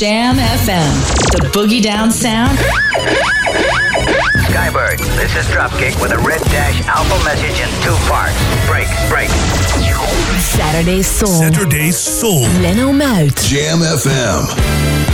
Jam FM, the boogie down sound. Skybird, this is Dropkick with a red dash alpha message in two parts. Break, break. Saturday Soul. Saturday Soul. Leno Muit. Jam FM.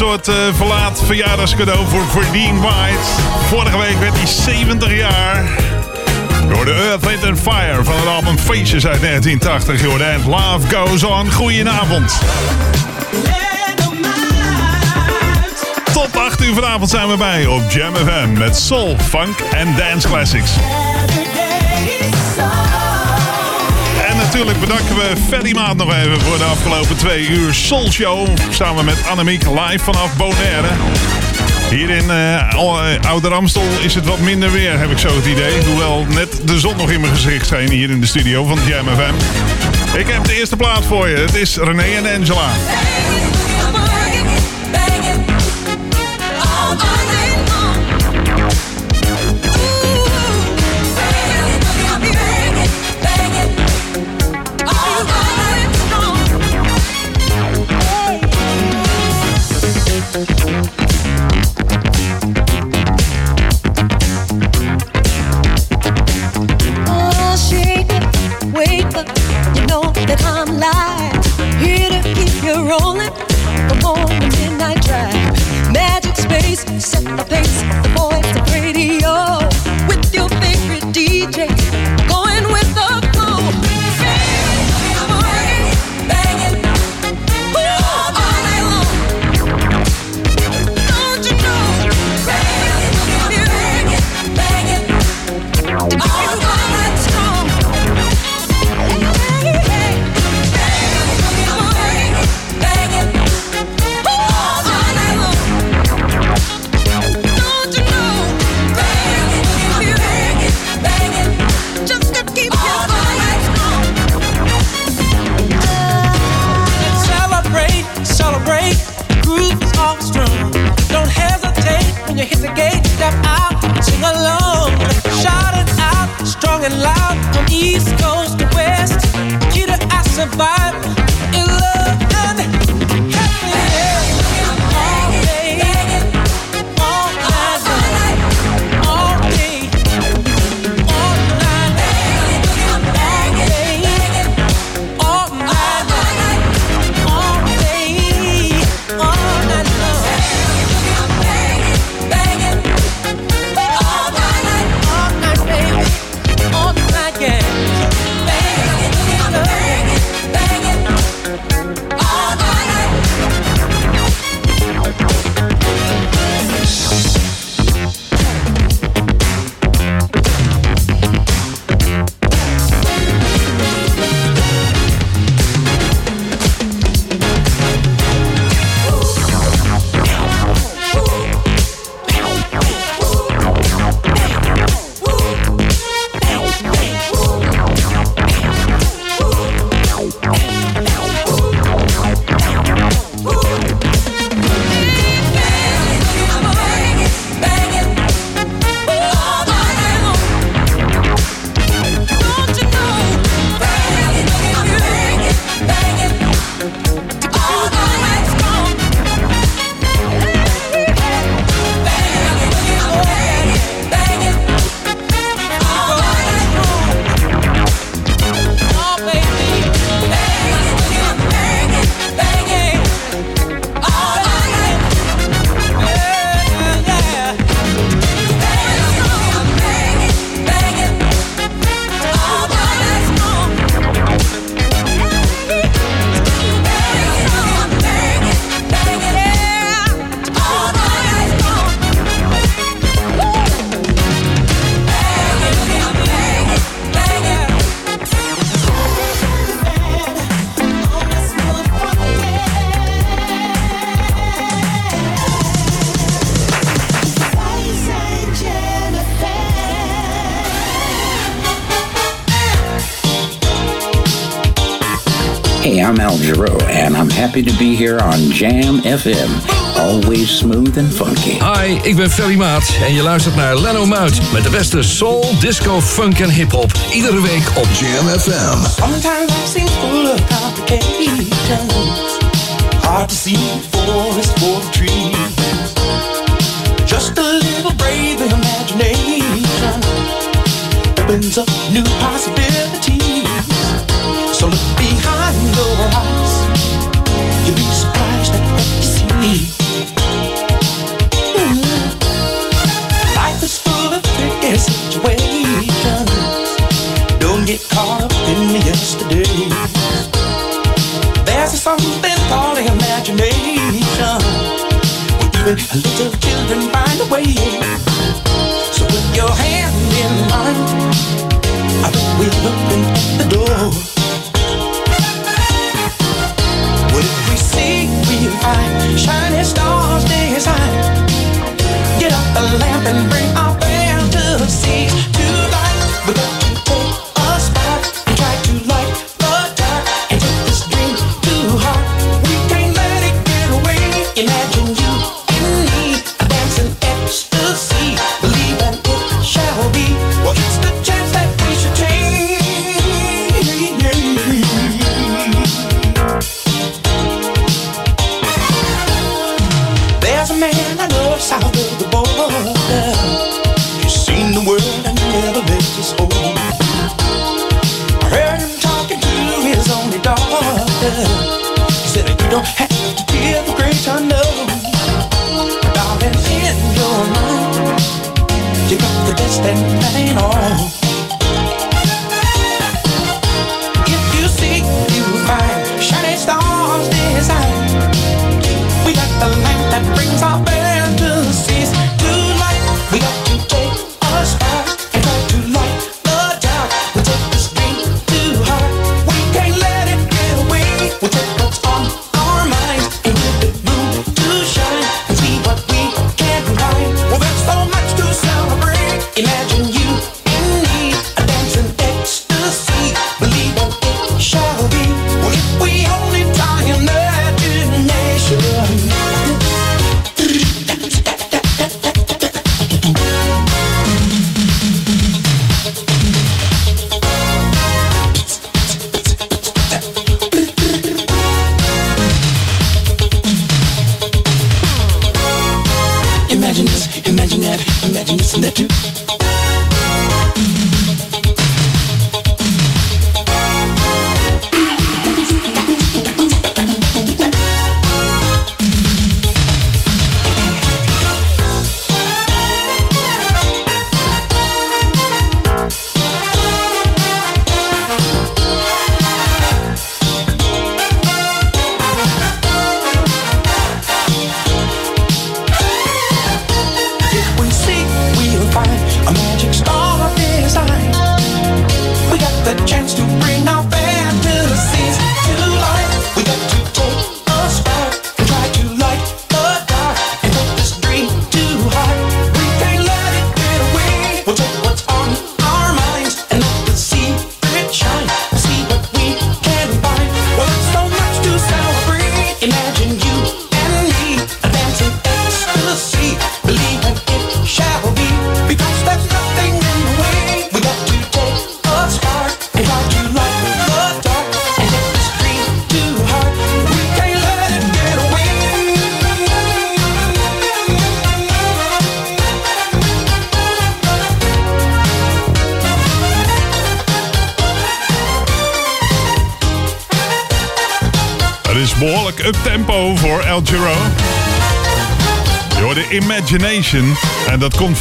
Een soort eh, verlaat verjaardagscadeau voor, voor White. Vorige week werd hij 70 jaar. Door de Earth, Wind Fire van het album Faces uit 1980. Jordan en Love Goes On. Goedenavond. Tot 8 uur vanavond zijn we bij op Jam FM met soul, funk en dance classics. Natuurlijk bedanken we Ferry Maat nog even voor de afgelopen twee uur Soul Show. Samen met Annemiek live vanaf Bonaire. Hier in eh, Al- eh, Ouder Amstel is het wat minder weer, heb ik zo het idee. Hoewel net de zon nog in mijn gezicht scheen hier in de studio van Jam FM. Ik heb de eerste plaat voor je. Het is René en Angela. happy to be here on Jam FM. Always smooth and funky. Hi, ik ben Ferry Maat en je luistert naar Leno Muit met de beste soul, disco, funk en hip-hop. Iedere week op Jam FM. Sometimes life seems full of complications. Hard to see forest for the trees. Just a little brave imagination. Opens up new possibilities. children, little children find a way. So put your hand in mine. I think we'll open the door. What if we see we find shiny stars day and Get up the lamp and bring our band to the.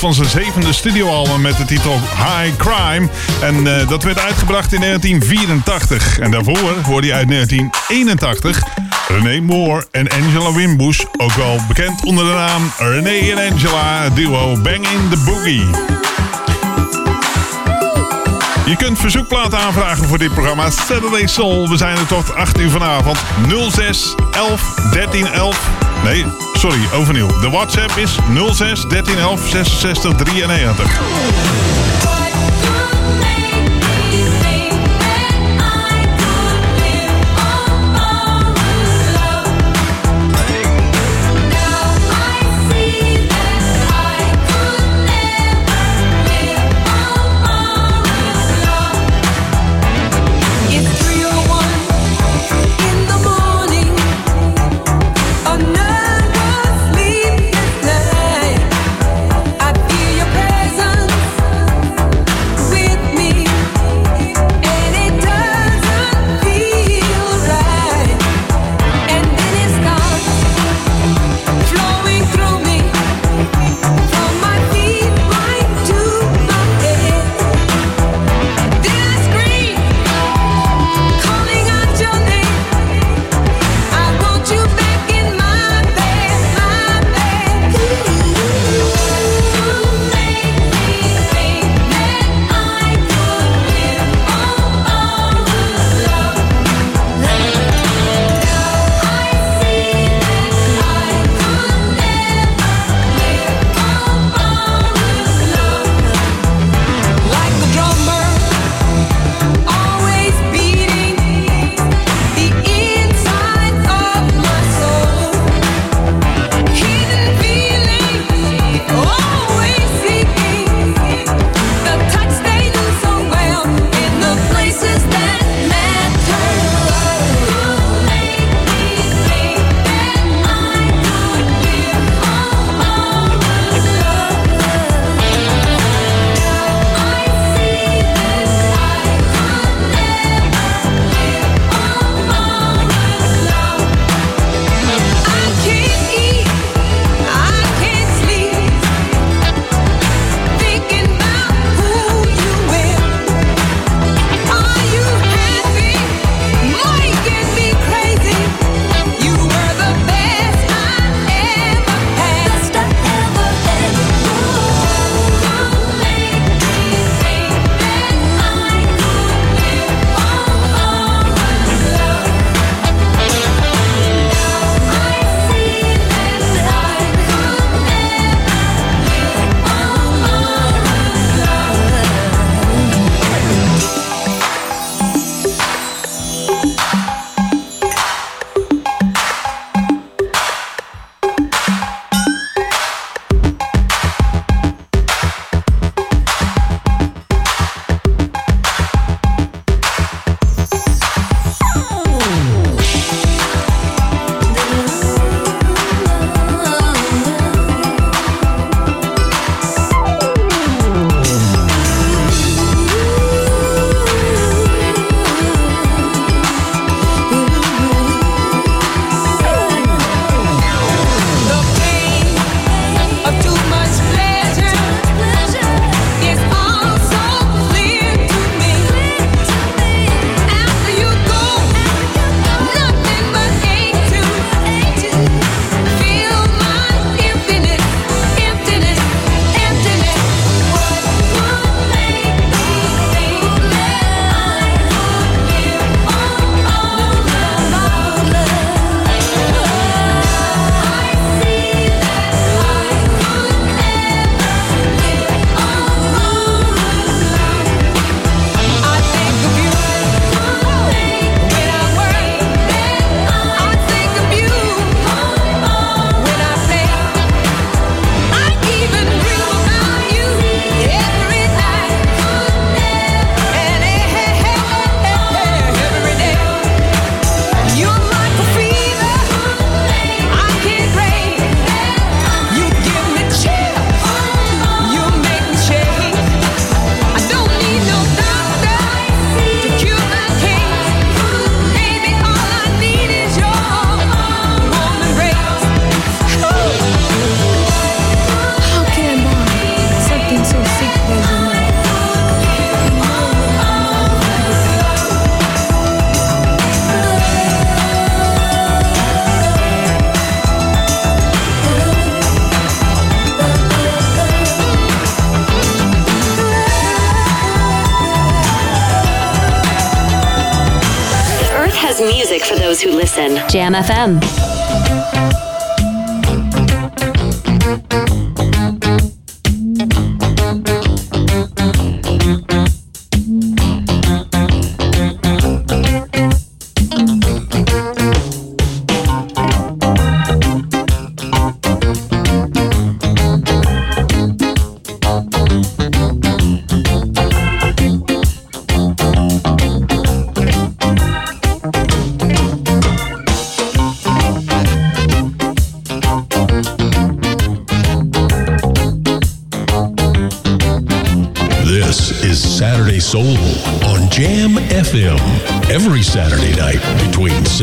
van zijn zevende studioalbum met de titel High Crime. En eh, dat werd uitgebracht in 1984. En daarvoor hoorde hij uit 1981 René Moore en Angela Wimbush. Ook wel bekend onder de naam René en Angela, duo Bang in the Boogie. Je kunt verzoekplaten aanvragen voor dit programma Saturday Soul. We zijn er tot 8 uur vanavond. 06 11 13 11. Nee, sorry, overnieuw. De WhatsApp is 06 1311 66 93. Jam FM.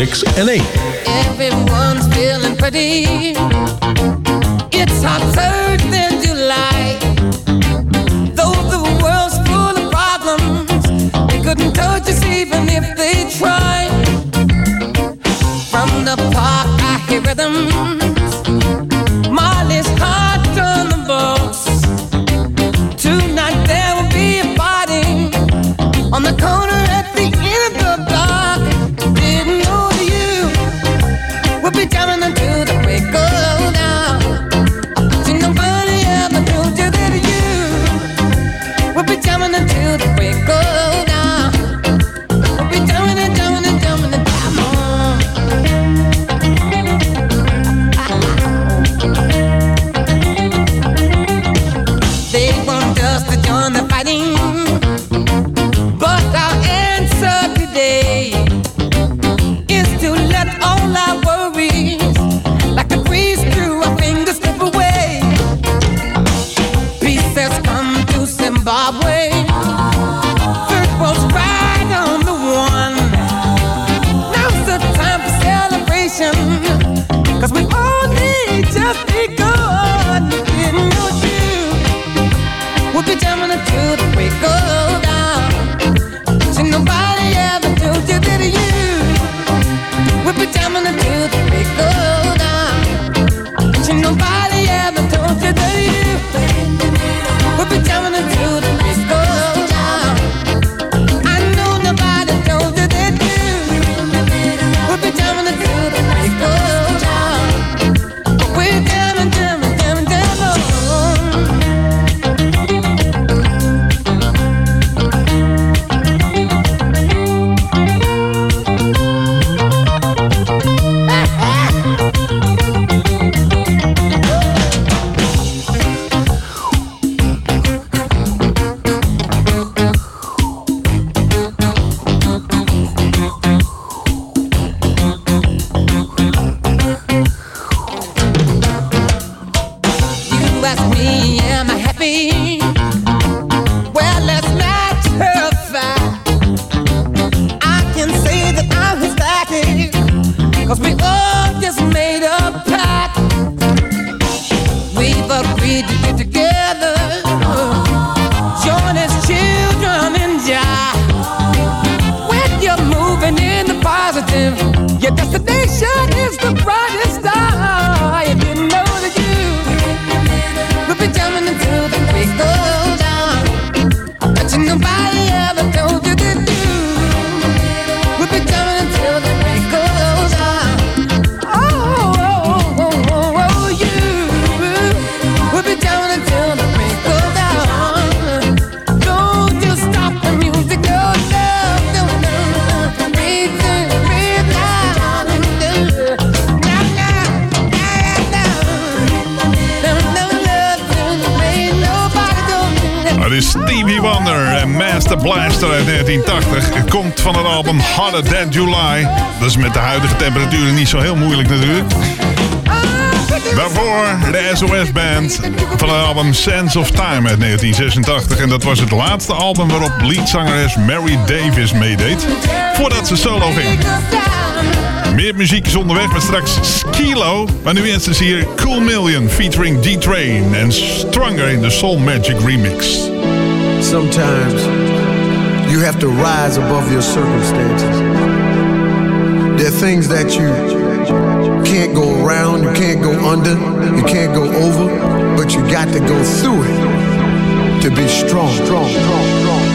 6 en 1. Everyone's feeling pretty. Of Time uit 1986. En dat was het laatste album waarop leadzangeres Mary Davis meedeed. Voordat ze solo ging. Meer muziek is onderweg met straks Skilo. Maar nu eerst is hier Cool Million featuring D-Train. En Stronger in the Soul Magic remix. Sometimes you have to rise above your circumstances. There things that you... You can't go around, you can't go under, you can't go over, but you got to go through it to be strong. strong, strong, strong.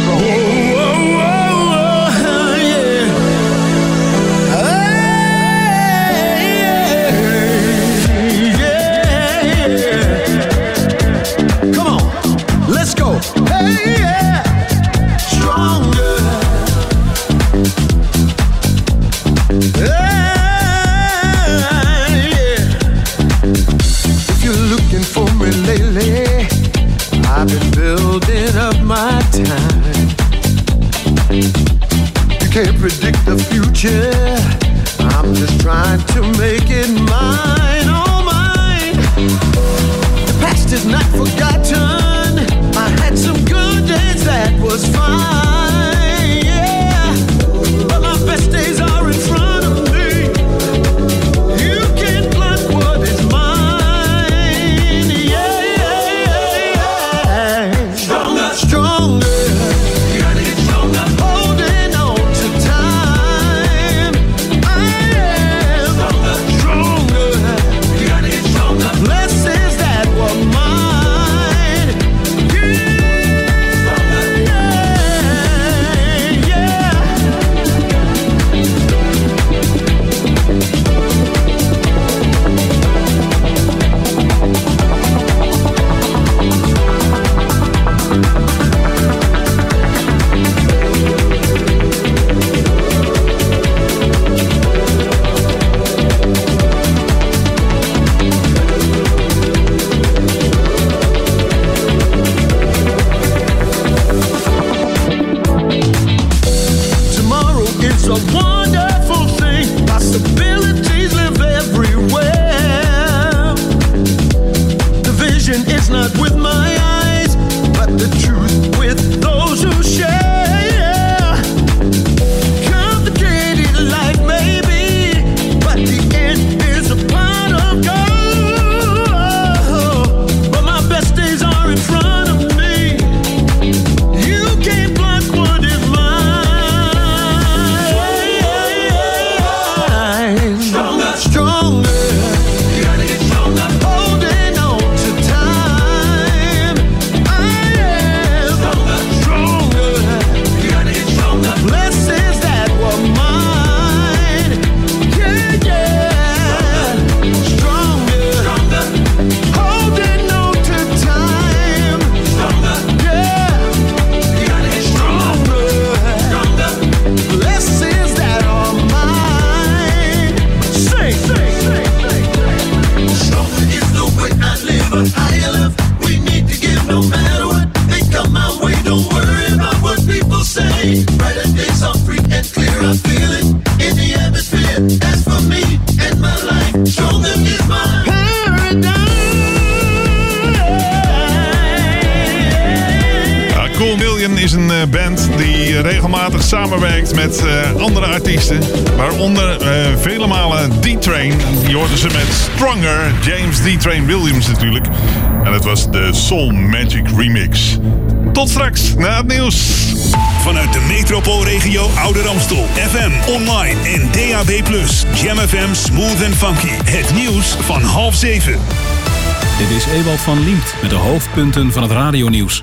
Smooth and Funky. Het nieuws van half zeven. Dit is Ewald van Liemt met de hoofdpunten van het radionieuws.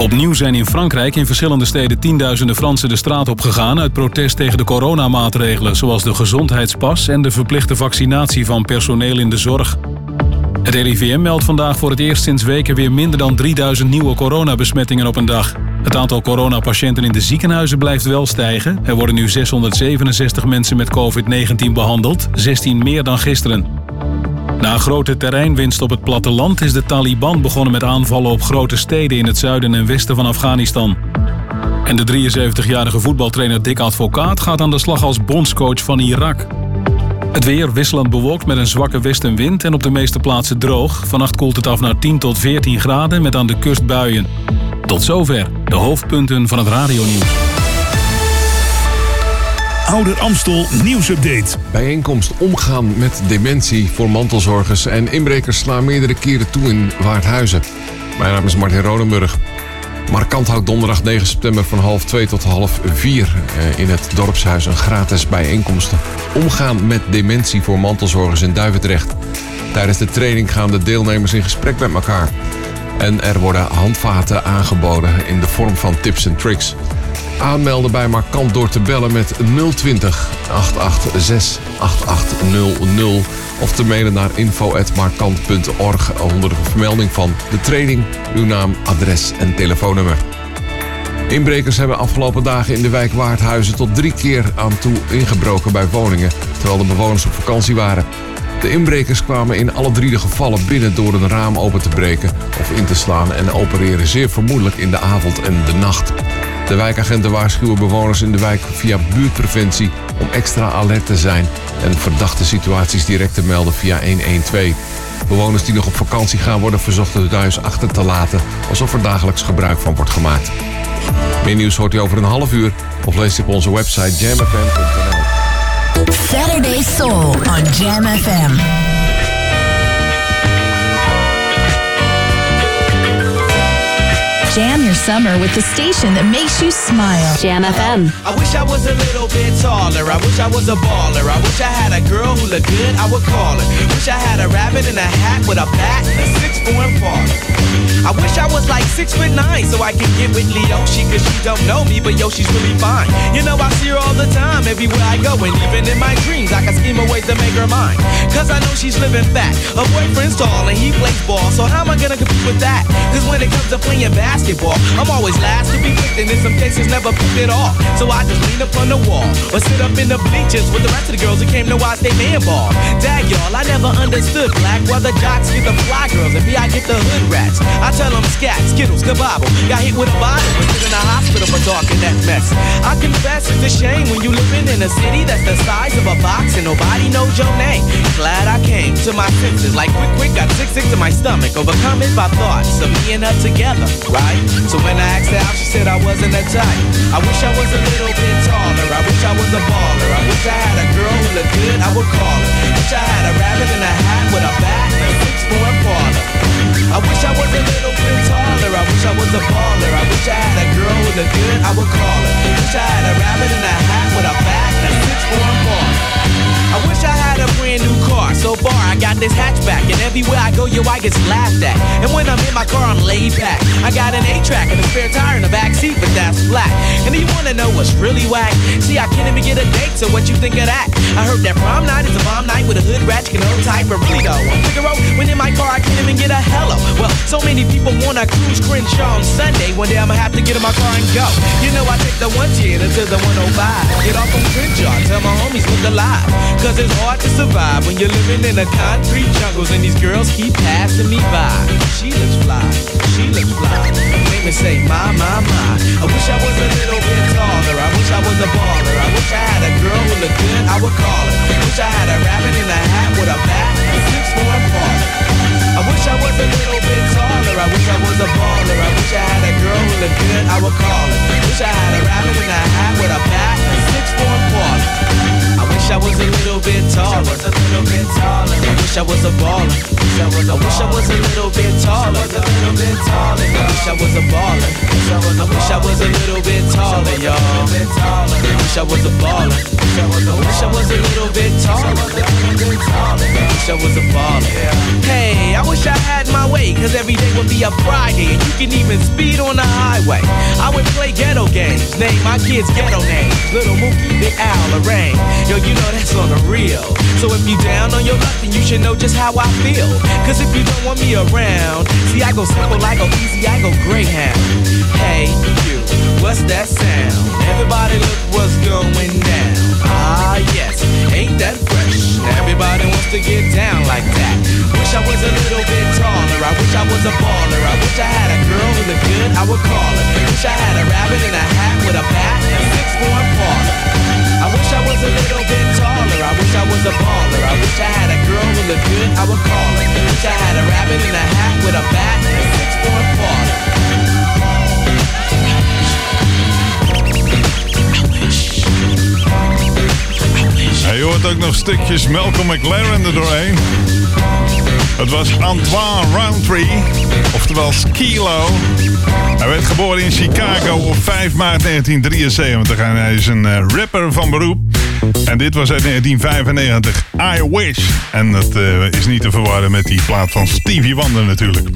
Opnieuw zijn in Frankrijk in verschillende steden tienduizenden Fransen de straat op gegaan uit protest tegen de coronamaatregelen, zoals de gezondheidspas en de verplichte vaccinatie van personeel in de zorg. Het RIVM meldt vandaag voor het eerst sinds weken weer minder dan 3000 nieuwe coronabesmettingen op een dag. Het aantal coronapatiënten in de ziekenhuizen blijft wel stijgen. Er worden nu 667 mensen met COVID-19 behandeld, 16 meer dan gisteren. Na een grote terreinwinst op het platteland is de Taliban begonnen met aanvallen op grote steden in het zuiden en westen van Afghanistan. En de 73-jarige voetbaltrainer Dick Advocaat gaat aan de slag als bondscoach van Irak. Het weer wisselend bewolkt met een zwakke westenwind en op de meeste plaatsen droog. Vannacht koelt het af naar 10 tot 14 graden met aan de kust buien. Tot zover de hoofdpunten van het radionieuws. Ouder Amstel nieuwsupdate. Bijeenkomst omgaan met dementie voor mantelzorgers en inbrekers slaan meerdere keren toe in Waardhuizen. Mijn naam is Martin Rodenburg. Markant houdt donderdag 9 september van half 2 tot half 4 in het dorpshuis een gratis bijeenkomst. Omgaan met dementie voor mantelzorgers in Duivendrecht. Tijdens de training gaan de deelnemers in gesprek met elkaar. En er worden handvaten aangeboden in de vorm van tips en tricks. Aanmelden bij Markant door te bellen met 020 886 8800 of te mailen naar info.markant.org onder de vermelding van de training, uw naam, adres en telefoonnummer. Inbrekers hebben afgelopen dagen in de wijk Waardhuizen tot drie keer aan toe ingebroken bij woningen, terwijl de bewoners op vakantie waren. De inbrekers kwamen in alle drie de gevallen binnen door een raam open te breken of in te slaan en opereren zeer vermoedelijk in de avond en de nacht. De wijkagenten waarschuwen bewoners in de wijk via buurtpreventie om extra alert te zijn en verdachte situaties direct te melden via 112. Bewoners die nog op vakantie gaan worden verzocht het huis achter te laten alsof er dagelijks gebruik van wordt gemaakt. Meer nieuws hoort u over een half uur of leest u op onze website jamfm.nl. Saturday Soul on Jam FM. Jam your summer with the station that makes you smile. Jam FM. I wish I was a little bit taller. I wish I was a baller. I wish I had a girl who looked good. I would call her. Wish I had a rabbit in a hat with a bat and a six four parlor. I wish I was like six foot nine so I could get with Leoshi cause she don't know me, but yo, she's really fine. You know, I see her all the time everywhere I go, and even in my dreams, I can scheme a way to make her mine. Cause I know she's living fat. Her boyfriend's tall and he plays ball, so how am I gonna compete with that? Cause when it comes to playing basketball, I'm always last to be picked, and in some cases never picked at all. So I just lean up on the wall or sit up in the bleachers with the rest of the girls who came to watch they man ball. Dag y'all, I never understood black why the jocks get the fly girls and me I get the hood rats. I tell them scat, skittles, kabobble. Got hit with a bottle put in the hospital for talking that mess. I confess it's a shame when you living in a city that's the size of a box and nobody knows your name. Glad I came to my senses, like quick, quick, got sick, sick to my stomach, overcome it by thoughts of me and her together, right? So when I asked her out, she said I wasn't a type. I wish I was a little bit taller. I wish I was a baller. I wish I had a girl who looked good. I would call her. Wish I had a rabbit in a hat with a bat and a six four parlor. I wish I was a little bit taller. I wish I was a baller. I wish I had a girl who looked good. I would call her. Wish I had a rabbit in a hat with a bat and a six four parlor. I wish I had a brand new car. So far, I got this hatchback, and everywhere I go, yo, I get laughed at. And when I'm in my car, I'm laid back. I got an A-track and a spare tire in the back seat, but that's flat. And you wanna know what's really whack? See, I can't even get a date, so what you think of that? I heard that prom night is a bomb night with a hood ratchet and old type of though. Figaro, when in my get a hello. Well, so many people wanna cruise Crenshaw on Sunday. One day I'ma have to get in my car and go. You know, I take the 110 until the 105. Get off on Crenshaw, tell my homies look alive. Cause it's hard to survive when you're living in the concrete jungles and these girls keep passing me by. She looks fly, she looks fly. Make me say, my, my, my. I wish I was a little bit taller. I wish I was a baller. I wish I had a girl who looked good. I would call her. Wish I had a rabbit in a hat with a bat six four parlor. Wish I was a little bit taller. I wish I was a baller. I wish I had a girl who looked good. I would call her. Wish I had a rabbit in a hat with a bat and six parlor. I wish I was a little bit taller. I wish I was a baller. I wish I was a little bit taller. I wish I was a baller. I wish I was a little bit taller, y'all. I wish I was a baller. I wish I was a little bit taller. I wish I was a baller. Hey, I wish I had my way, cause every day would be a Friday, and you can even speed on the highway. I would play ghetto games, name my kids ghetto names. Little Mookie, Big Al, Lorraine. Yo, you know that's on the real. So if you down on your luck, then you should know just how I feel. Cause if you don't want me around, see, I go simple, I go easy, I go Greyhound. Hey, you, what's that sound? Everybody look what's going down. Ah, yes, ain't that fresh? Everybody wants to get down like that. Wish I was a little bit taller. I wish I was a baller. I wish I had a girl who looked good. I would call her. Wish I had a rabbit in a hat with a bat and a six four parlor. I wish I was a little bit taller. I wish I was a baller. I wish I had a girl who looked good. I would call her. Wish I had a rabbit in a hat with a bat and a six four parlor. Ja, je hoort ook nog stukjes Malcolm McLaren er doorheen. Het was Antoine Roundtree, oftewel Skilo. Hij werd geboren in Chicago op 5 maart 1973 en hij is een eh, rapper van beroep. En dit was uit 1995, I Wish. En dat eh, is niet te verwarren met die plaat van Stevie Wonder natuurlijk.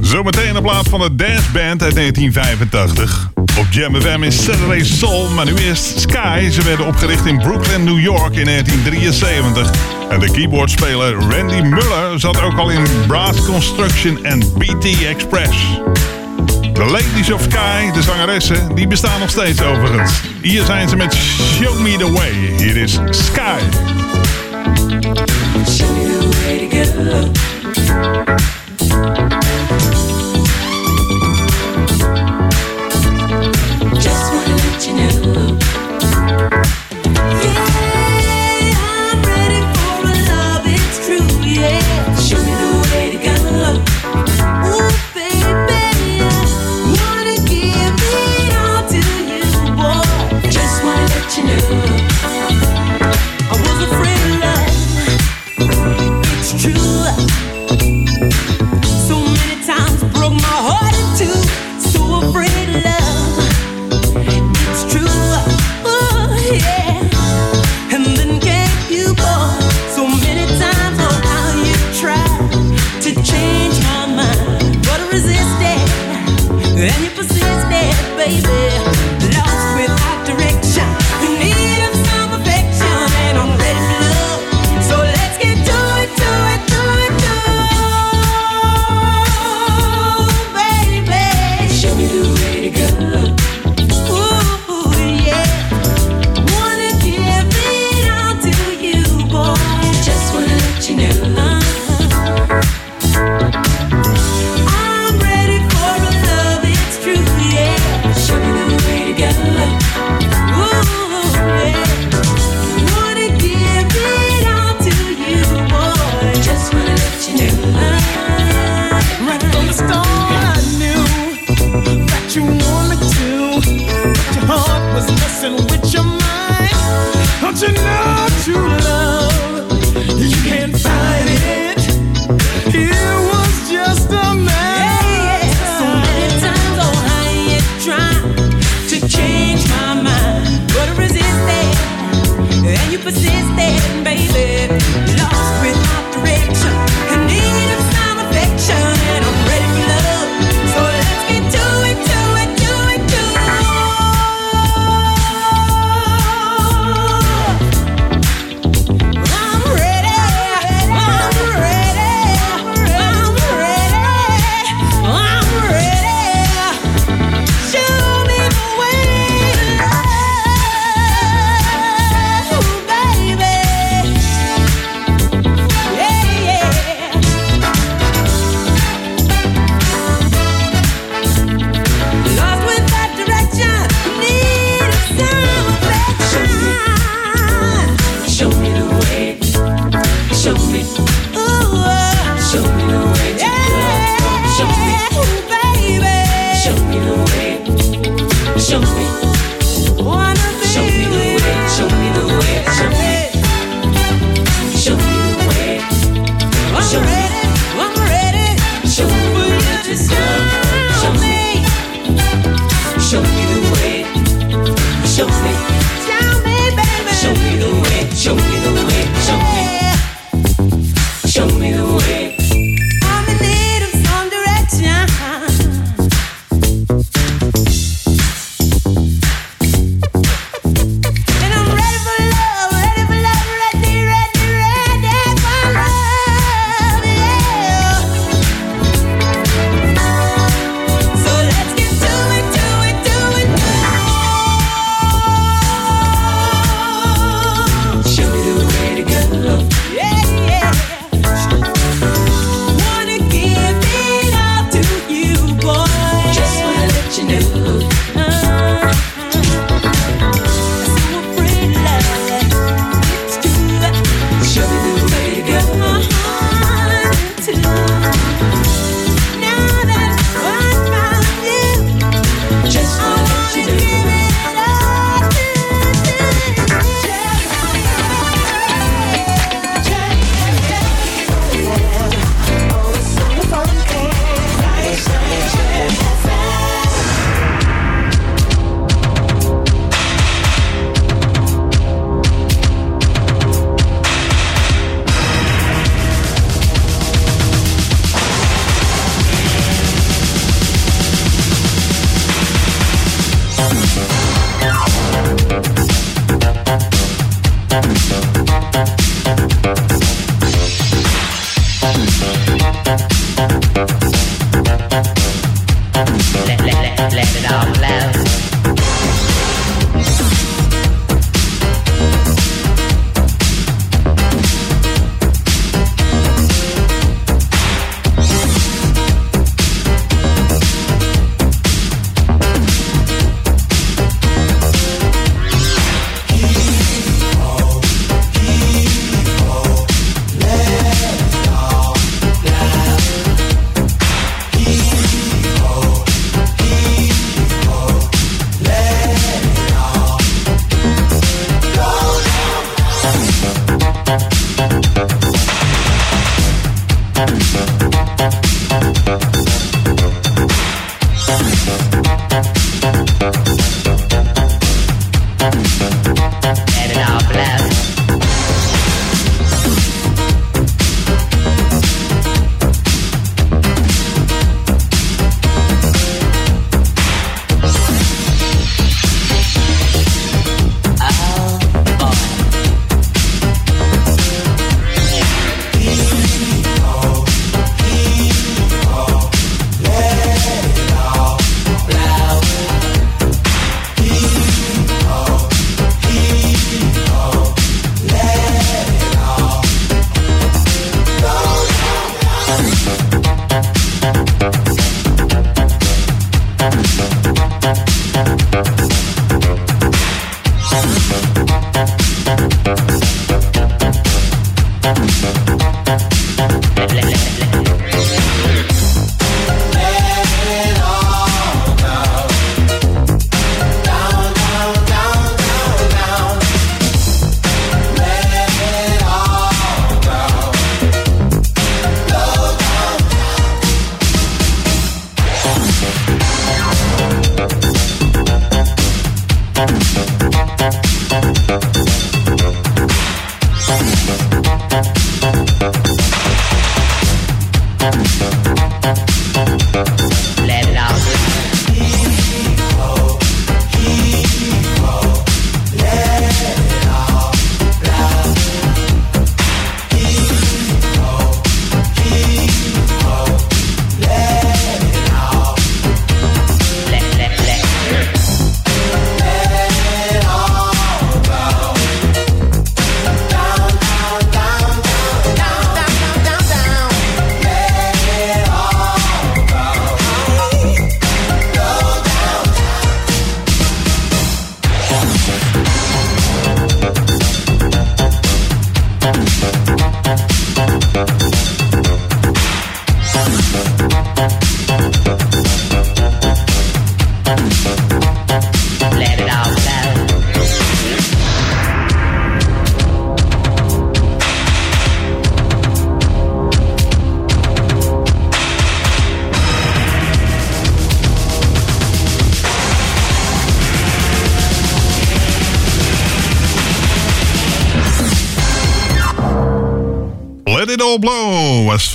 Zometeen een plaat van de Dance Band uit 1985. Op Jam FM is Saturday Soul, maar nu eerst Sky. Ze werden opgericht in Brooklyn, New York in 1973. En de keyboardspeler Randy Muller zat ook al in Brass Construction en BT Express. De Ladies of Sky, de zangeressen, die bestaan nog steeds overigens. Hier zijn ze met Show Me The Way. Hier is Sky.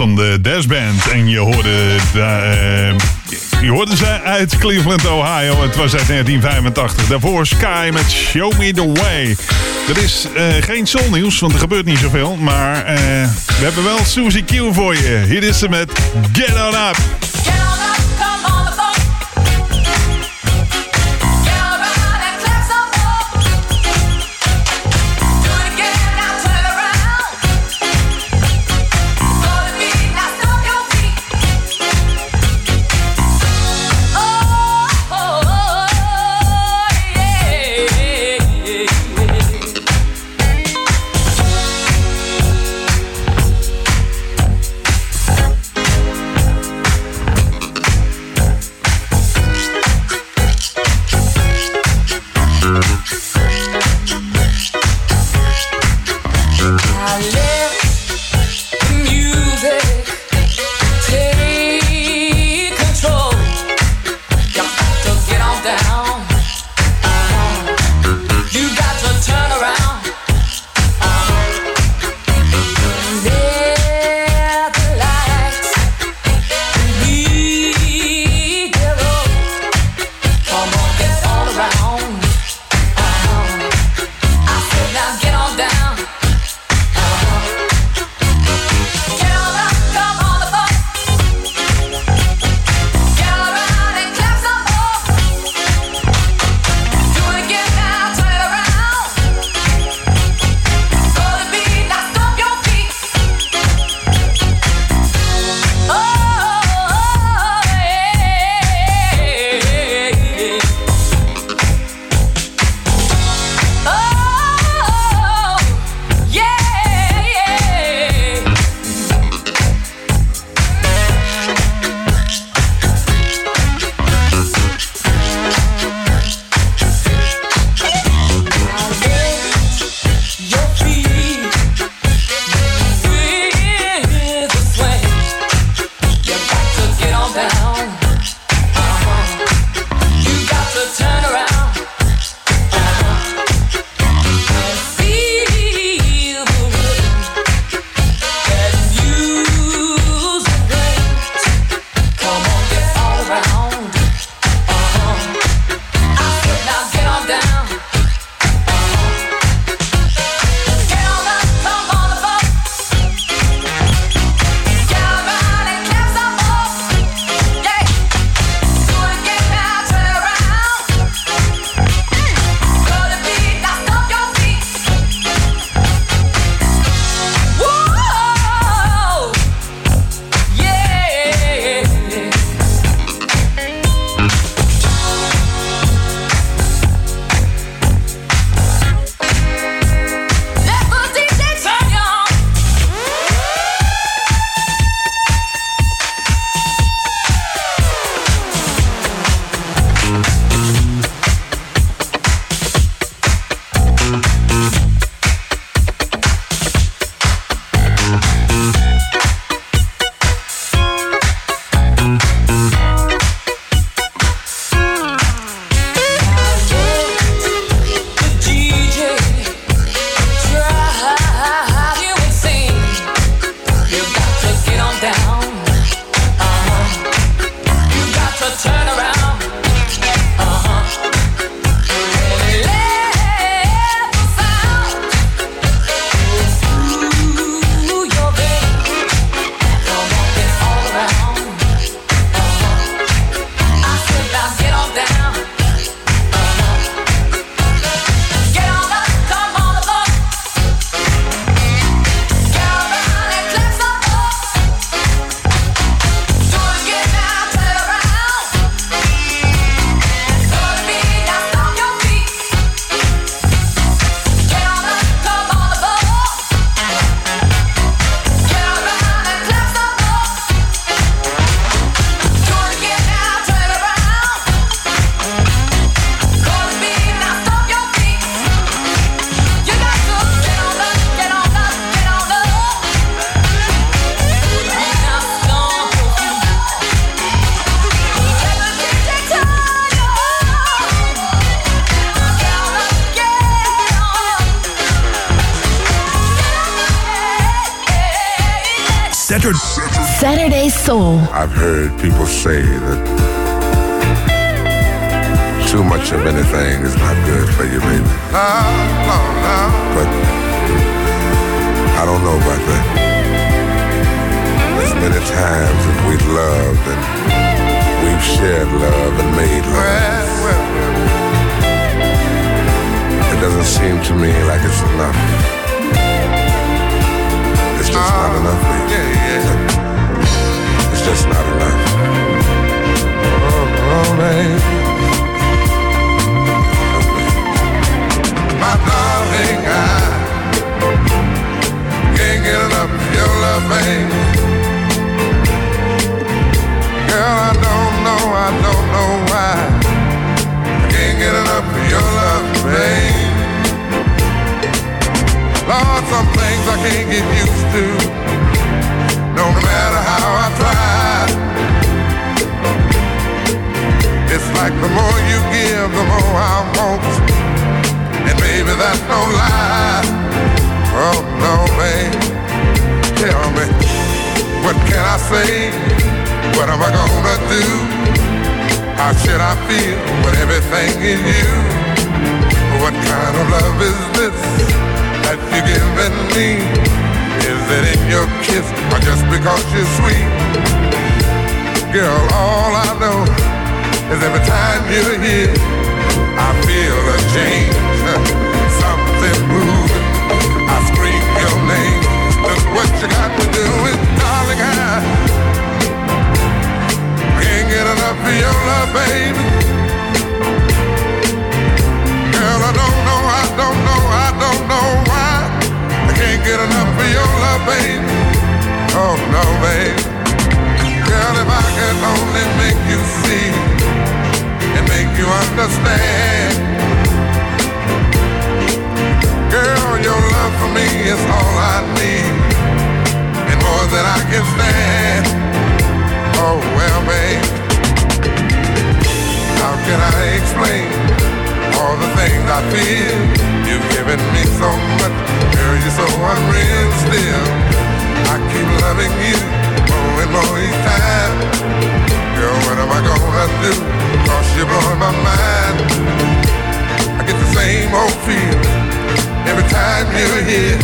Van de Dash Band. En je hoorde, eh, je hoorde ze uit Cleveland, Ohio. Het was uit 1985. Daarvoor Sky met Show Me The Way. Er is eh, geen soulnieuws, want er gebeurt niet zoveel. Maar eh, we hebben wel Suzy Q voor je. Hier is ze met Get On Up. Things I can't get used to. No matter how I try. It's like the more you give, the more I want. And baby, that's no lie. Oh no, babe. Tell me, what can I say? What am I gonna do? How should I feel with everything in you? What kind of love is this that you're giving me? Is it in your kiss or just because you're sweet? Girl, all I know is every time you're here, I feel a change. Something moving. I scream your name. Look what you got to do with darling I can't get enough of your love, baby. Of baby. Oh no, baby. Girl, if I could only make you see and make you understand. Girl, your love for me is all I need, and more than I can stand. Oh well, babe, how can I explain all the things I feel? You've given me so much, girl, you're so unreal still. I keep loving you more and more each time. Girl, what am I gonna do? Cause you're blowing my mind. I get the same old feeling every time you're here.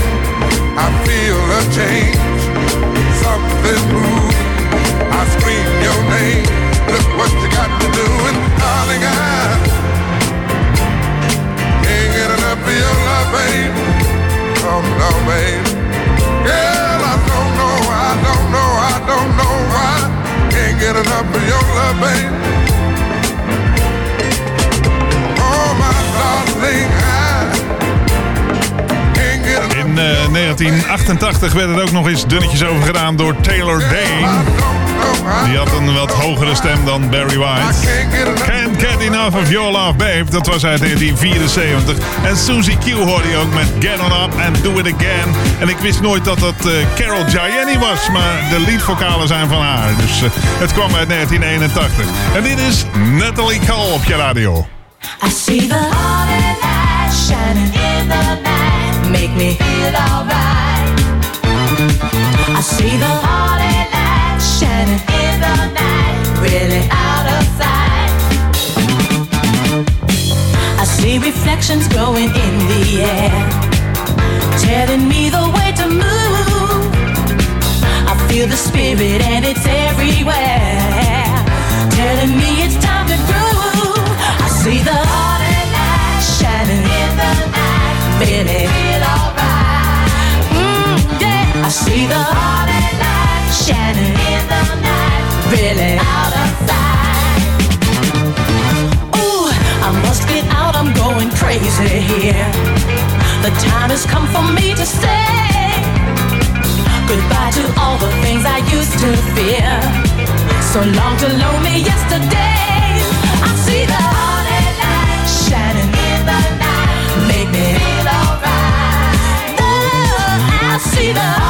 I feel a change, something moving. I scream your name. Look what you got to do, and darling, I Babe. Girl, I don't know, I don't know, I don't know why. Can't get enough of your love, babe. 1988 werd het ook nog eens dunnetjes over gedaan door Taylor Dane. Die had een wat hogere stem dan Barry White. Can't get enough of your love, babe. Dat was uit 1974. En Susie Q hoorde je ook met Get on up and do it again. En ik wist nooit dat dat eh, Carol Gianni was. Maar de leadvocalen zijn van haar. Dus eh, het kwam uit 1981. En dit is Natalie Cole op je radio. I see the shining in the night, make me feel alright. I see the morning light shining in the night, really out of sight. I see reflections glowing in the air, telling me the way to move. I feel the spirit and it's everywhere, telling me it's time to groove. I see the really feel alright. Mm, yeah, I see the morning light shining in the night, really out of sight. Ooh, I must get out, I'm going crazy here. The time has come for me to say goodbye to all the things I used to fear. So long to lonely yesterday. I see the vida.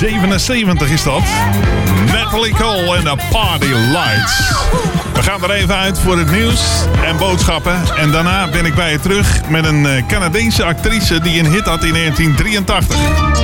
1977 is dat. Natalie Cole en de Party Lights. We gaan er even uit voor het nieuws en boodschappen. En daarna ben ik bij je terug met een eh, Canadese actrice die een hit had in 1983.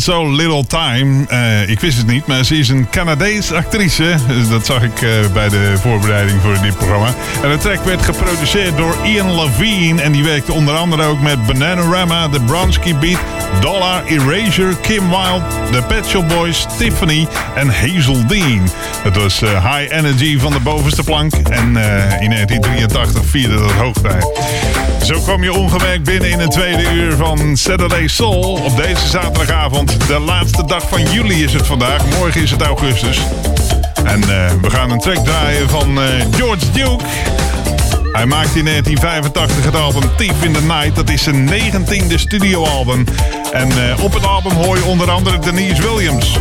So Little Time. Uh, Eh, ik wist het niet, maar ze is een Canadees actrice. Dat zag ik eh, bij de voorbereiding voor dit programma. En de track werd geproduceerd door Ian Levine. En die werkte onder andere ook met Bananarama, The Bronski Beat, Dollar, Erasure, Kim Wilde, The Pet Shop Boys, Tiffany en Hazel Dean. Het was eh, High Energy van de bovenste plank. En in 1983 vierde dat hoogtij. Zo kwam je ongemerkt binnen in het tweede uur van Saturday Soul. Op deze zaterdagavond, de laatste dag van juli is het vandaag. Morgen is het augustus. En uh, we gaan een track draaien van uh, George Duke. Hij maakte in 1985 het album Thief in the Night. Dat is zijn negentiende studioalbum. En uh, op het album hoor je onder andere Denise Williams.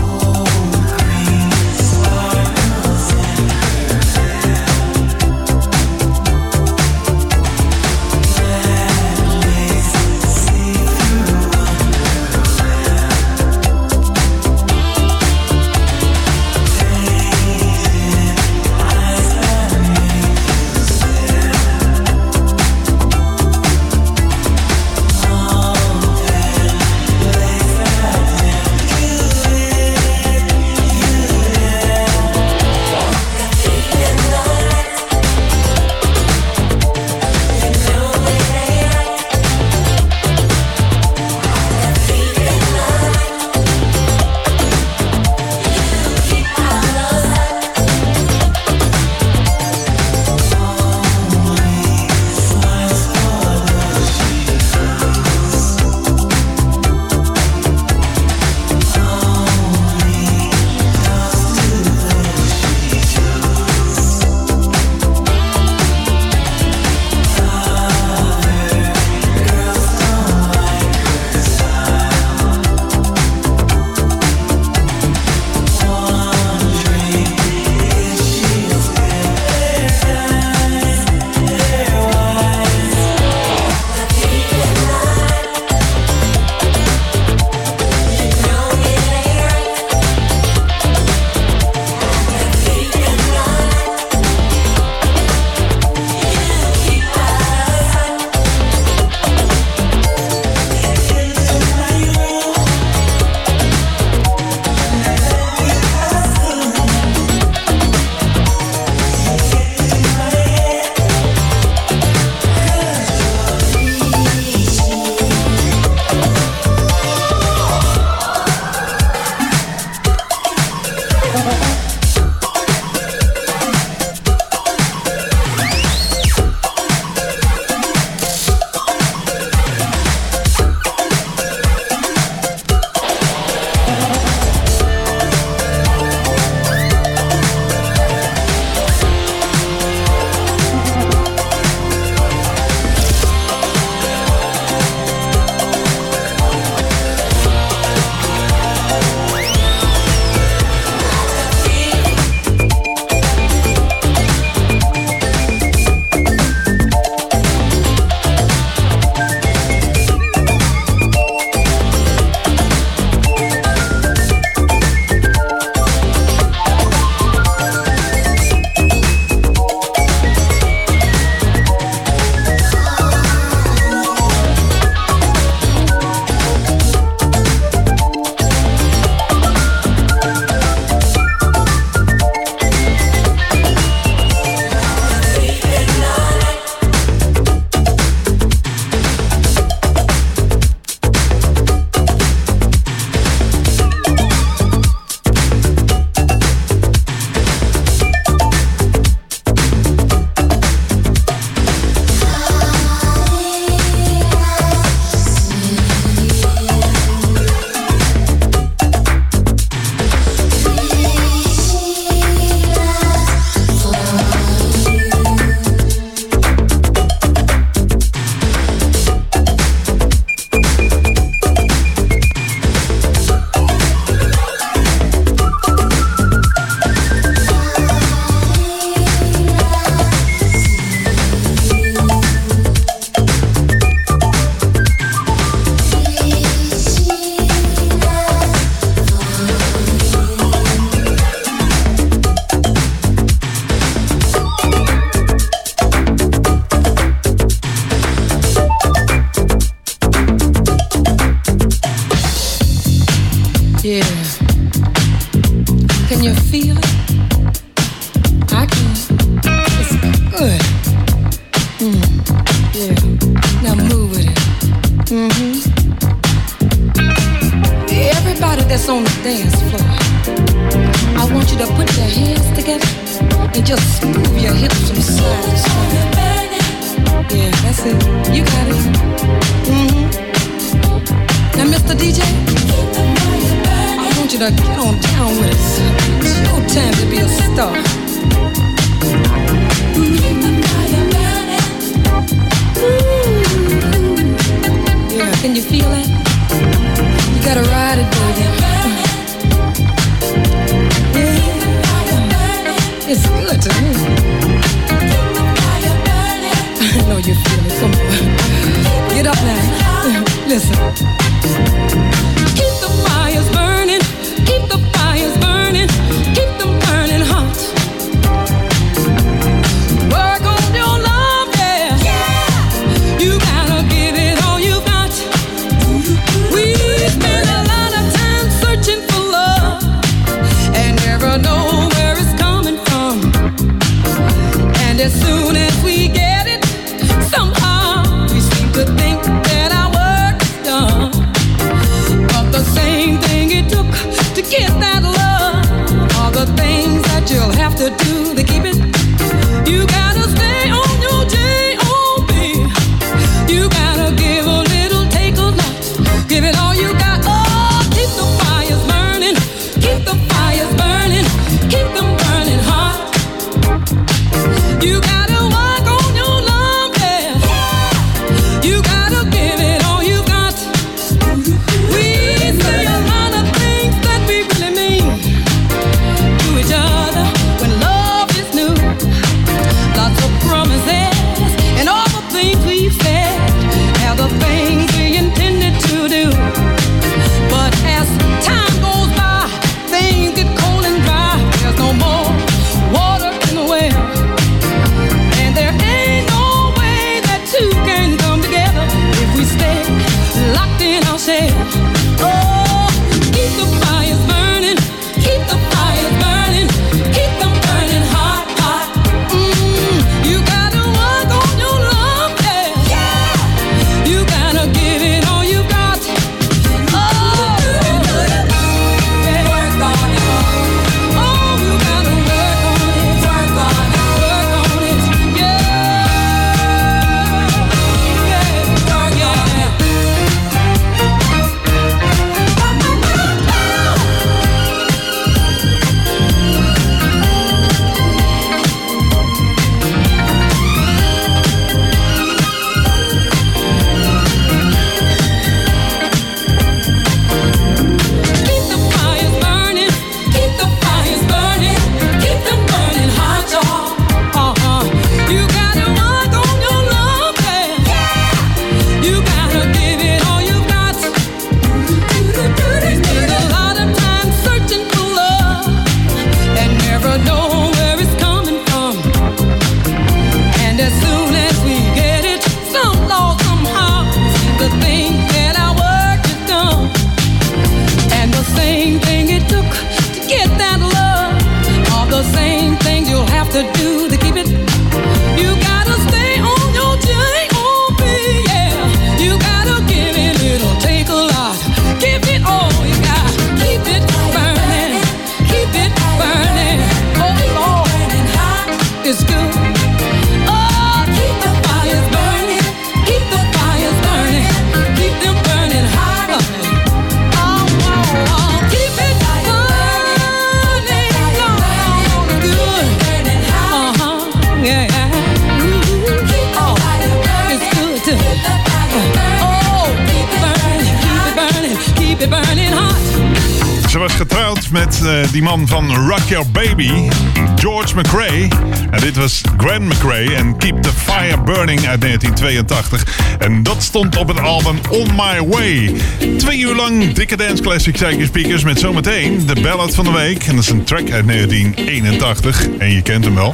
op het album On My Way. Twee uur lang dikke dance classic Psyche Speakers met zometeen de ballad van de week. En dat is een track uit 1981 en je kent hem wel.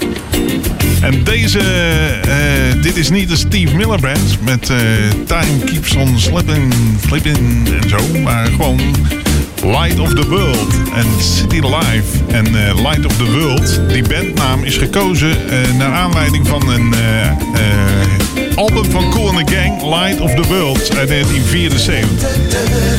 En deze, eh, dit is niet de Steve Miller Band met eh, Time Keeps On Slipping, Flipping en zo. Maar gewoon Light of the World en City Life. En eh, Light of the World, die bandnaam is gekozen naar aanleiding van een uh, album van Cool and the Gang, Light of the World uit 1974.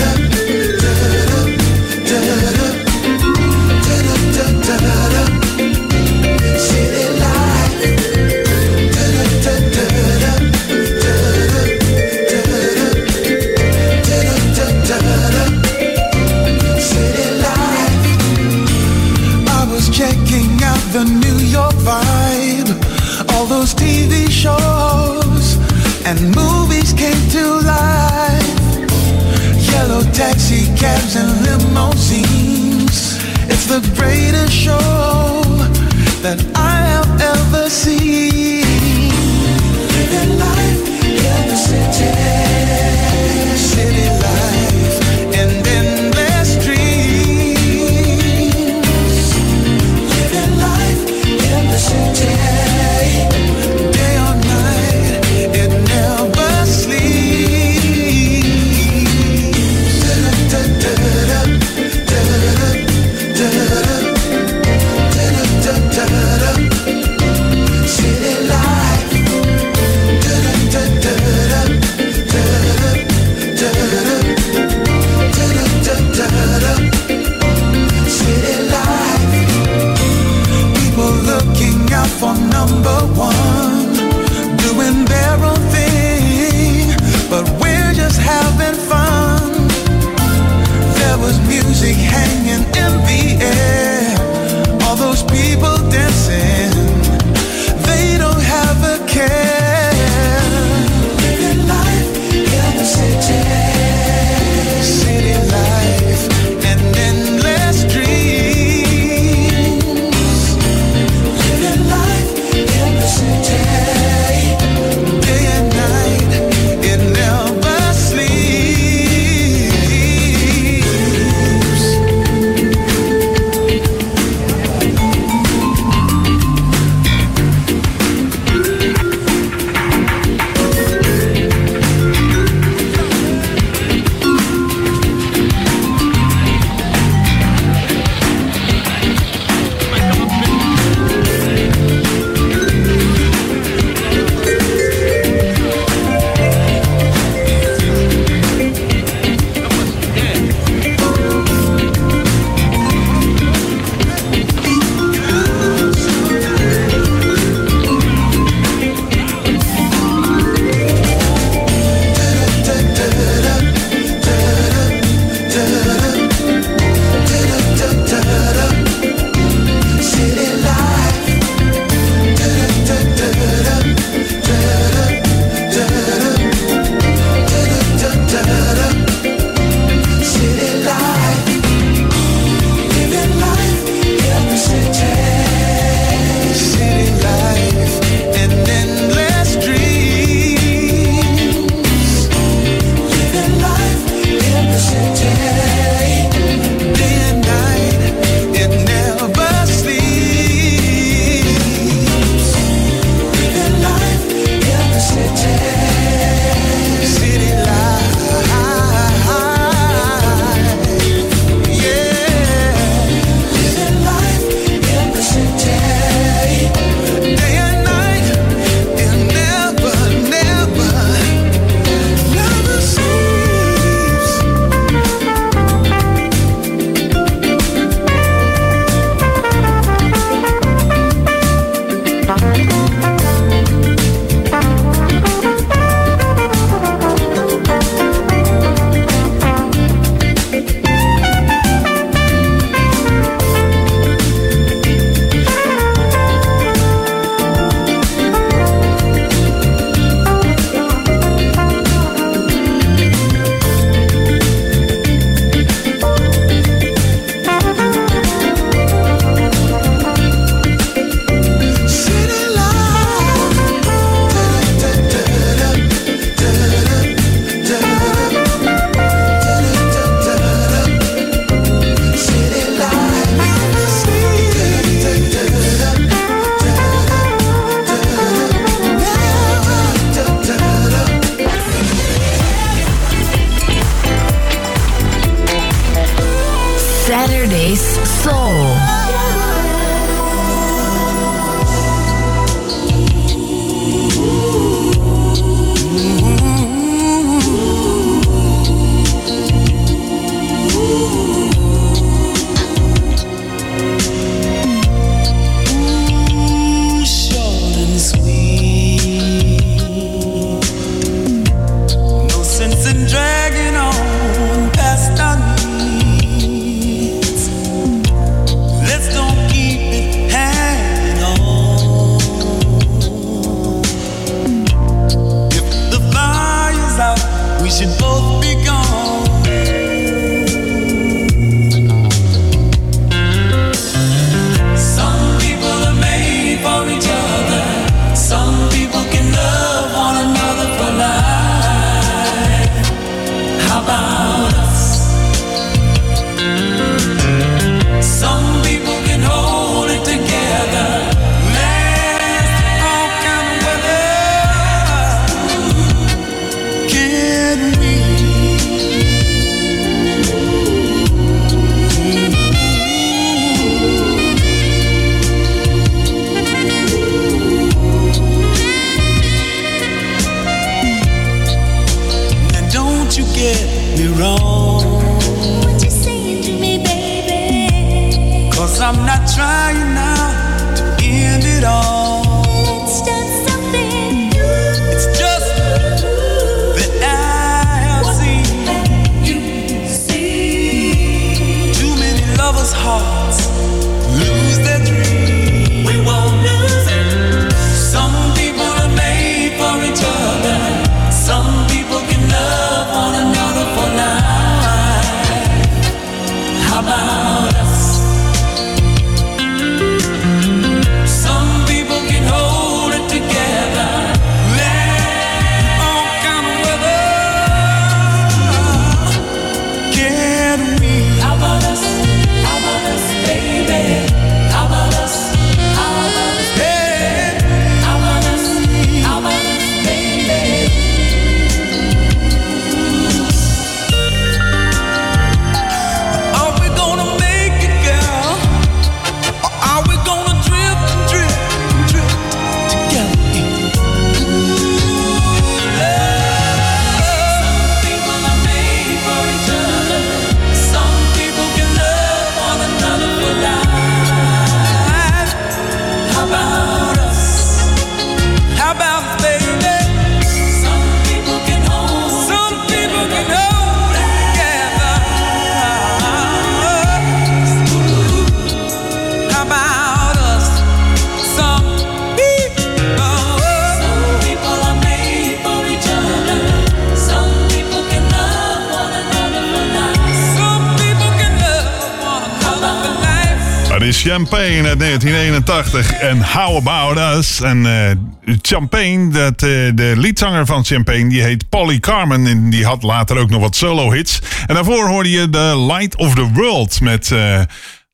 1981 en How About Us. En eh, Champagne, dat, eh, de liedzanger van Champagne, die heet Polly Carmen. En die had later ook nog wat solo-hits. En daarvoor hoorde je The Light of the World met eh,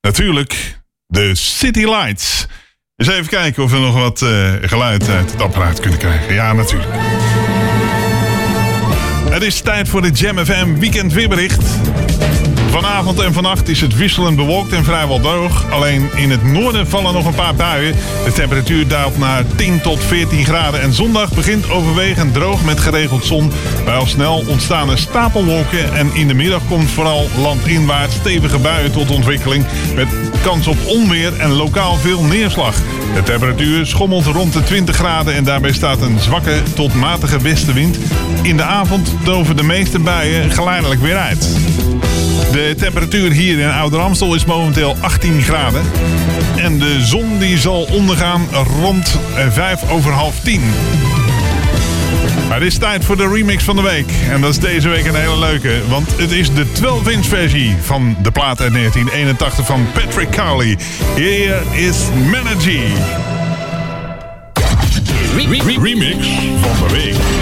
natuurlijk de City Lights. Dus even kijken of we nog wat geluid uit het apparaat kunnen krijgen. Ja, natuurlijk. Het is tijd voor de Jam FM Weekend Weerbericht. Vanavond en vannacht is het wisselend bewolkt en vrijwel droog. Alleen in het noorden vallen nog een paar buien. De temperatuur daalt naar 10 tot 14 graden. En zondag begint overwegend droog met geregeld zon. Maar al snel ontstaan er stapelwolken. En in de middag komt vooral landinwaarts stevige buien tot ontwikkeling. Met kans op onweer en lokaal veel neerslag. De temperatuur schommelt rond de 20 graden. En daarbij staat een zwakke tot matige westenwind. In de avond doven de meeste buien geleidelijk weer uit. De temperatuur hier in Ouder Amstel is momenteel 18 graden. En de zon die zal ondergaan rond eh, 5 over half 10. Maar het is tijd voor de remix van de week. En dat is deze week een hele leuke. Want het is de 12-inch versie van de plaat uit 1981 van Patrick Cowley. Here is Menergy. remix van de week.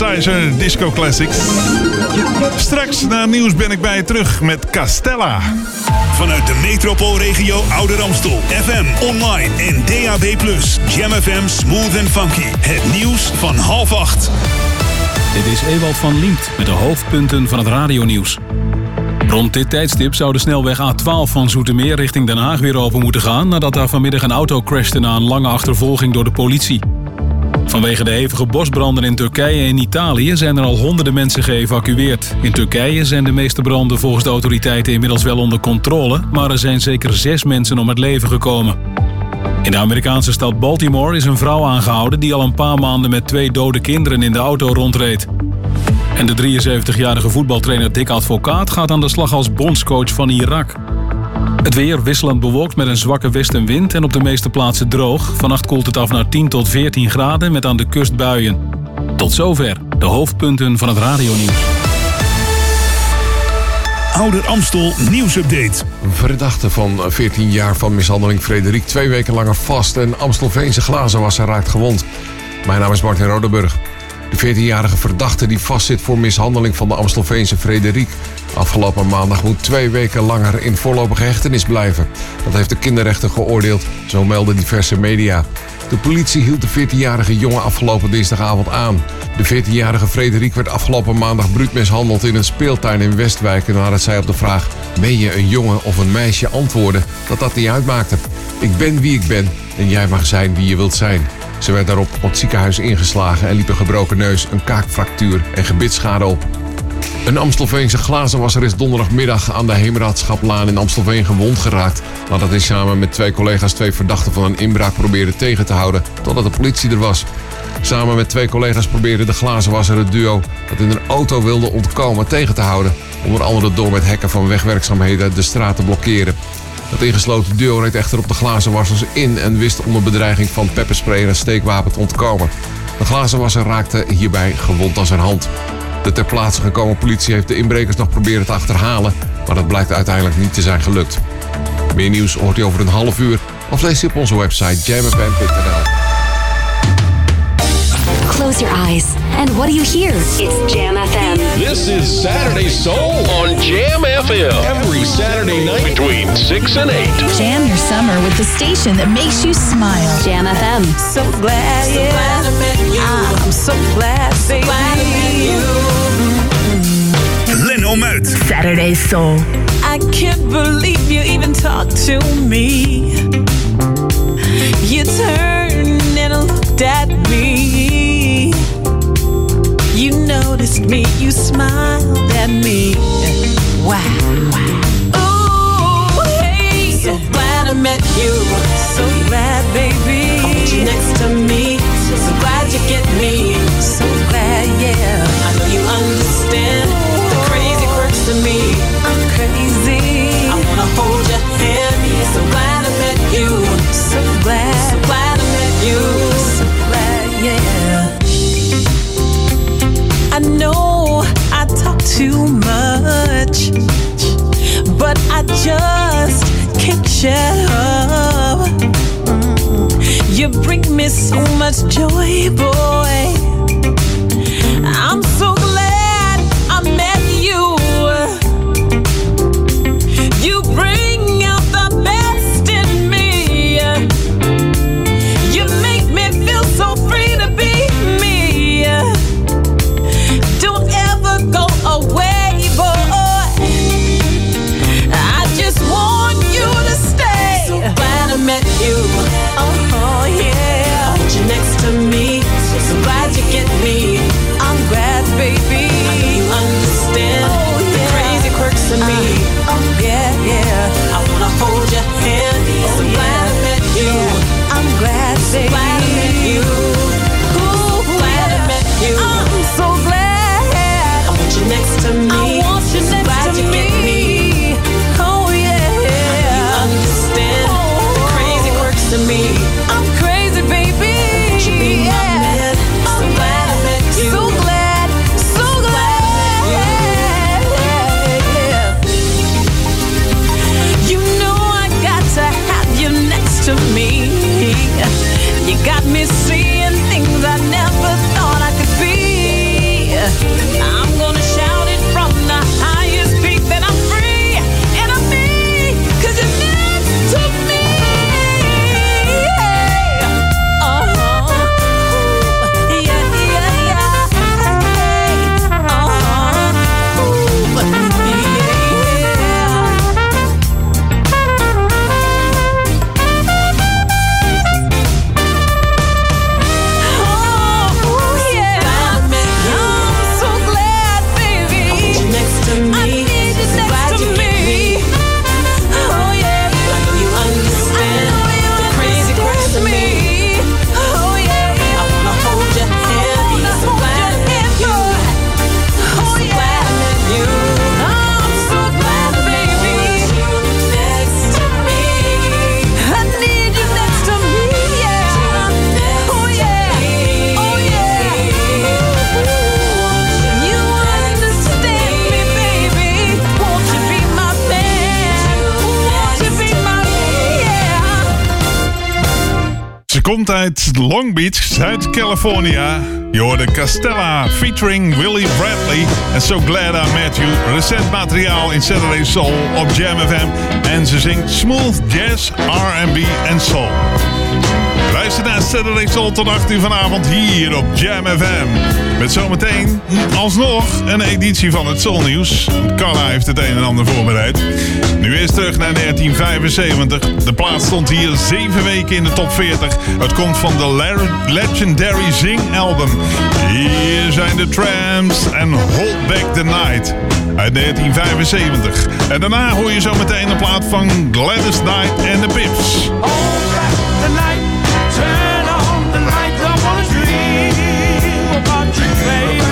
Synthesizer disco classics. Straks na nieuws ben ik bij je terug met Castella. Vanuit de metropoolregio Ouder Amstel. FM, online en DAB+. Jam FM Smooth and Funky. Het nieuws van half acht. Dit is Ewald van Liemt met de hoofdpunten van het radionieuws. Rond dit tijdstip zou de snelweg A12 van Zoetermeer richting Den Haag weer open moeten gaan... nadat daar vanmiddag een auto crashte na een lange achtervolging door de politie. Vanwege de hevige bosbranden in Turkije en Italië zijn er al honderden mensen geëvacueerd. In Turkije zijn de meeste branden volgens de autoriteiten inmiddels wel onder controle... maar er zijn zeker zes mensen om het leven gekomen. In de Amerikaanse stad Baltimore is een vrouw aangehouden... die al een paar maanden met twee dode kinderen in de auto rondreed. En de 73-jarige voetbaltrainer Dick Advocaat gaat aan de slag als bondscoach van Irak. Het weer wisselend bewolkt met een zwakke westenwind en op de meeste plaatsen droog. Vannacht koelt het af naar 10 tot 14 graden met aan de kust buien. Tot zover de hoofdpunten van het radionieuws. Ouder Amstel nieuwsupdate. Verdachte van 14 jaar van mishandeling Frederik twee weken langer vast en Amstelveense glazenwasser raakt gewond. Mijn naam is Martin Rodenburg. De 14-jarige verdachte die vastzit voor mishandeling van de Amstelveense Frederik. Afgelopen maandag moet twee weken langer in voorlopige hechtenis blijven. Dat heeft de kinderrechter geoordeeld, zo melden diverse media. De politie hield de 14-jarige jongen afgelopen dinsdagavond aan. De 14-jarige Frederik werd afgelopen maandag bruut mishandeld in een speeltuin in Westwijk. Nadat zij op de vraag: ben je een jongen of een meisje? antwoordde dat dat niet uitmaakte. Ik ben wie ik ben en jij mag zijn wie je wilt zijn. Ze werd daarop op het ziekenhuis ingeslagen en liep een gebroken neus, een kaakfractuur en gebitsschade op. Een Amstelveense glazenwasser is donderdagmiddag aan de Heemraadschaplaan in Amstelveen gewond geraakt. Nadat hij samen met twee collega's twee verdachten van een inbraak probeerde tegen te houden totdat de politie er was. Samen met twee collega's probeerde de glazenwasser het duo dat in een auto wilde ontkomen tegen te houden. Onder andere door met hekken van wegwerkzaamheden de straat te blokkeren. Het ingesloten duo reed echter op de glazenwassers in en wist onder bedreiging van pepperspray en steekwapen te ontkomen. De glazenwasser raakte hierbij gewond aan zijn hand. De ter plaatse gekomen politie heeft de inbrekers nog proberen te achterhalen, maar dat blijkt uiteindelijk niet te zijn gelukt. Meer nieuws hoort u over een half uur of lees je op onze website jamfm.nl. Close your eyes. And what do you hear? It's Jam FM. This is Saturday Soul on Jam FM. Every Saturday night between 6 and 8. Jam your summer with the station that makes you smile. Jam FM. So glad, So yeah. glad I met you. Ah, I'm so glad, baby. glad I met you. Leno Muit. Saturday Soul. I can't believe you even talked to me. You turned and looked at me. Noticed me, you smiled at me. Wow. Ooh, hey. So glad I met you. So glad, baby. I want you next to me. So glad you get me. So glad, yeah. I know you understand the crazy quirks of me. Too much, but I just can't shut up. Mm. You bring me so much joy, boy. Uit Long Beach, Zuid-California. Je Castella featuring Willie Bradley en So Glad I Met You. Recent materiaal in Saturday Soul op Jam FM. En ze zingt smooth jazz, R&B en soul. Luister naar Saturday Soul tot 8 uur vanavond hier op Jam FM. Met zometeen alsnog een editie van het Soul Nieuws. Carla heeft het een en ander voorbereid. Nu eerst terug naar 1975. De plaat stond hier 7 weken in de top 40. Het komt van de le- Legendary Zing album. Hier zijn de Tramps en Hold Back the Night uit 1975. En daarna hoor je zometeen een plaat van Gladys Knight en de Pips. the night.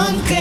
Aunque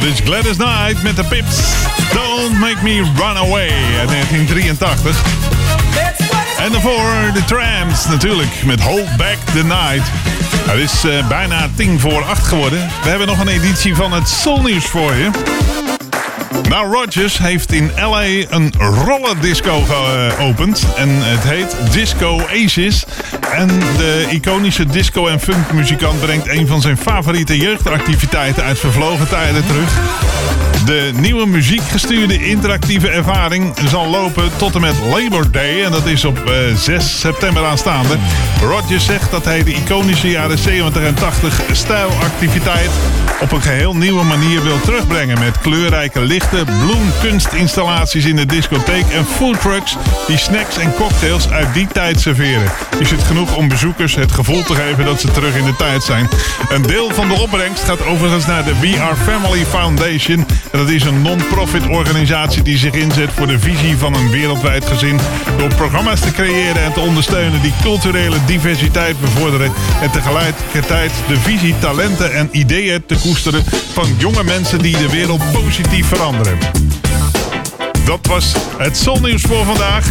Dit is Gladys Knight met de Pips. Don't Make Me Run Away uit 1983. En daarvoor de Tramps natuurlijk met Hold Back the Night. Het is eh, bijna tien voor acht geworden. We hebben nog een editie van het Soulnieuws voor je. Nou, Rogers heeft in LA een rollerdisco geopend. En het heet Disco Aces. En de iconische disco- en funkmuzikant brengt een van zijn favoriete jeugdactiviteiten uit vervlogen tijden terug. De nieuwe muziekgestuurde interactieve ervaring zal lopen tot en met Labor Day. En dat is op eh, 6 september aanstaande. Rogers zegt dat hij de iconische jaren 70 en 80 stijlactiviteit op een geheel nieuwe manier wil terugbrengen. Met kleurrijke lichten, bloemkunstinstallaties in de discotheek en foodtrucks die snacks en cocktails uit die tijd serveren. Is het genoeg om bezoekers het gevoel te geven dat ze terug in de tijd zijn. Een deel van de opbrengst gaat overigens naar de We Are Family Foundation. Dat is een non-profit organisatie die zich inzet voor de visie van een wereldwijd gezin. Door programma's te creëren en te ondersteunen die culturele diversiteit bevorderen. En tegelijkertijd de visie, talenten en ideeën te koesteren van jonge mensen die de wereld positief veranderen. Dat was het zonnieuws voor vandaag.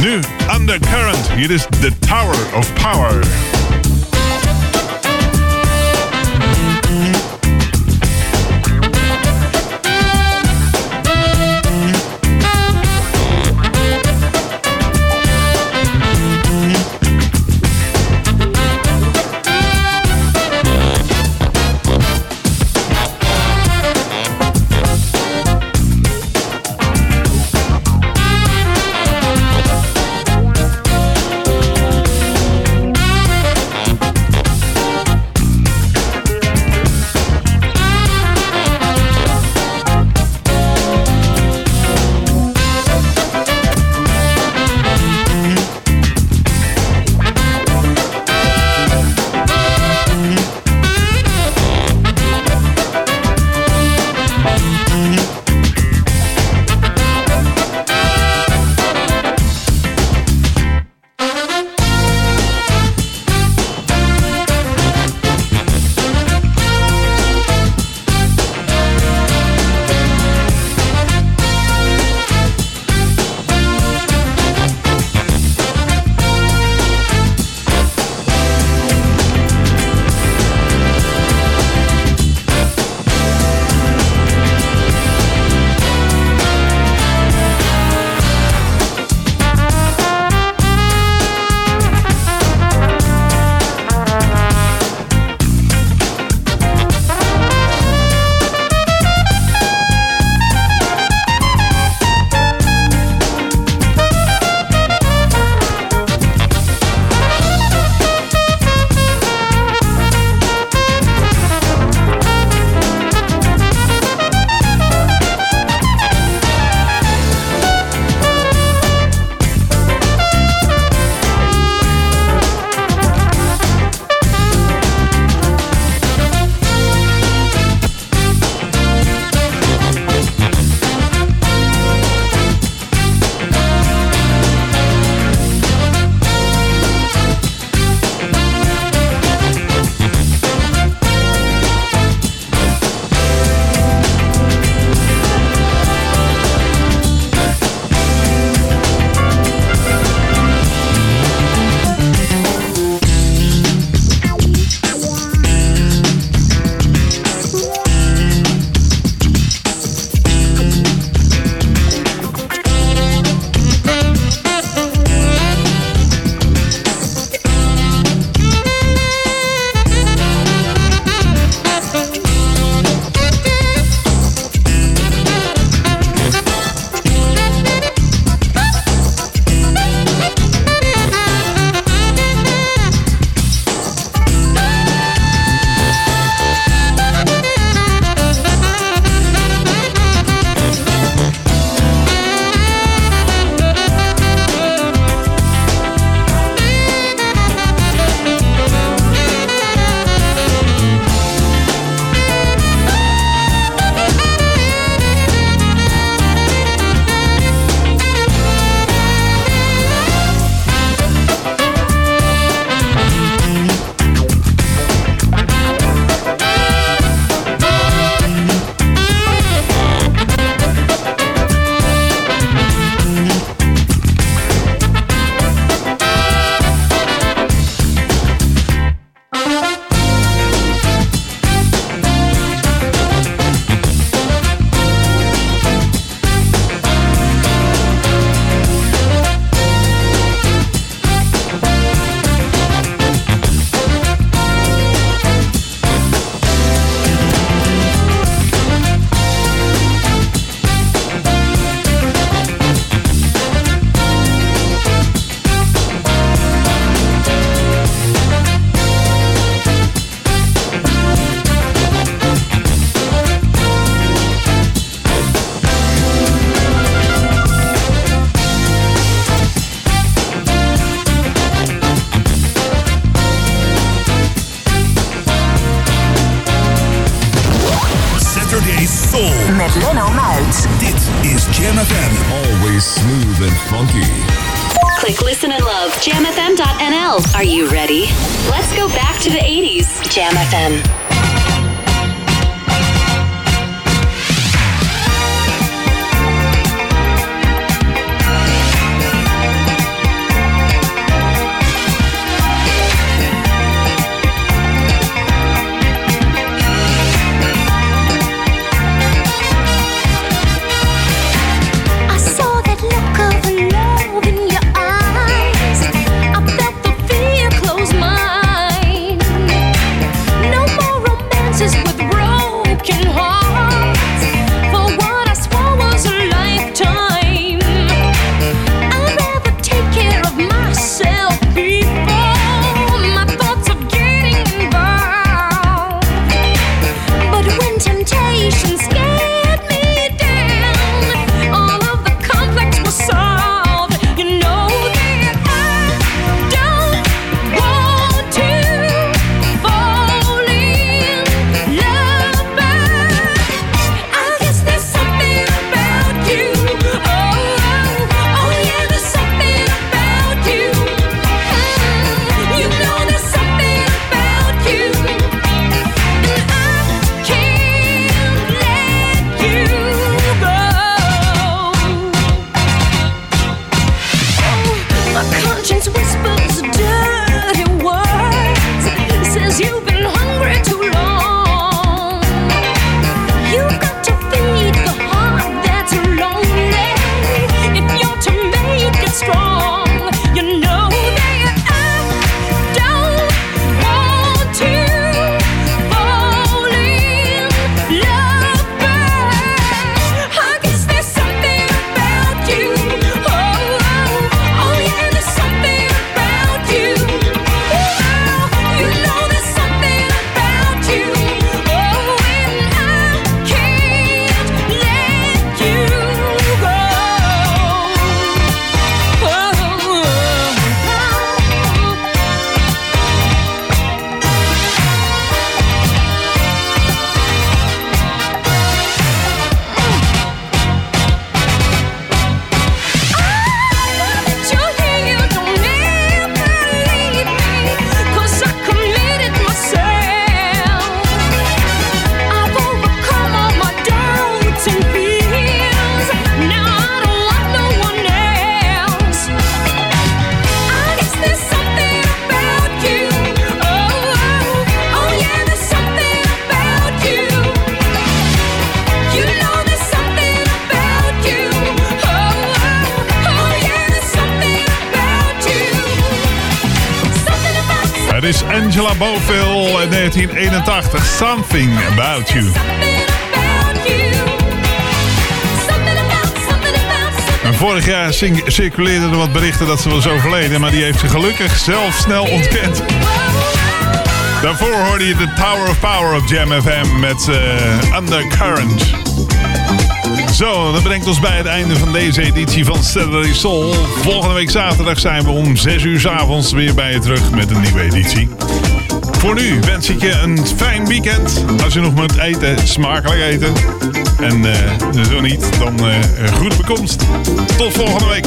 Nu Undercurrent. Hier is The Tower of Power. Something About You. En vorig jaar circuleerden er wat berichten dat ze was overleden, maar die heeft ze gelukkig zelf snel ontkend. Daarvoor hoorde je de Tower of Power op Jam FM met eh, Undercurrent. Zo, dat brengt ons bij het einde van deze editie van Saturday Soul. Volgende week zaterdag zijn we om 6 uur s avonds weer bij je terug met een nieuwe editie. Voor nu wens ik je een fijn weekend. Als je nog moet eten, smakelijk eten. En eh, zo niet, dan eh, uh, goed bekomst. Tot volgende week.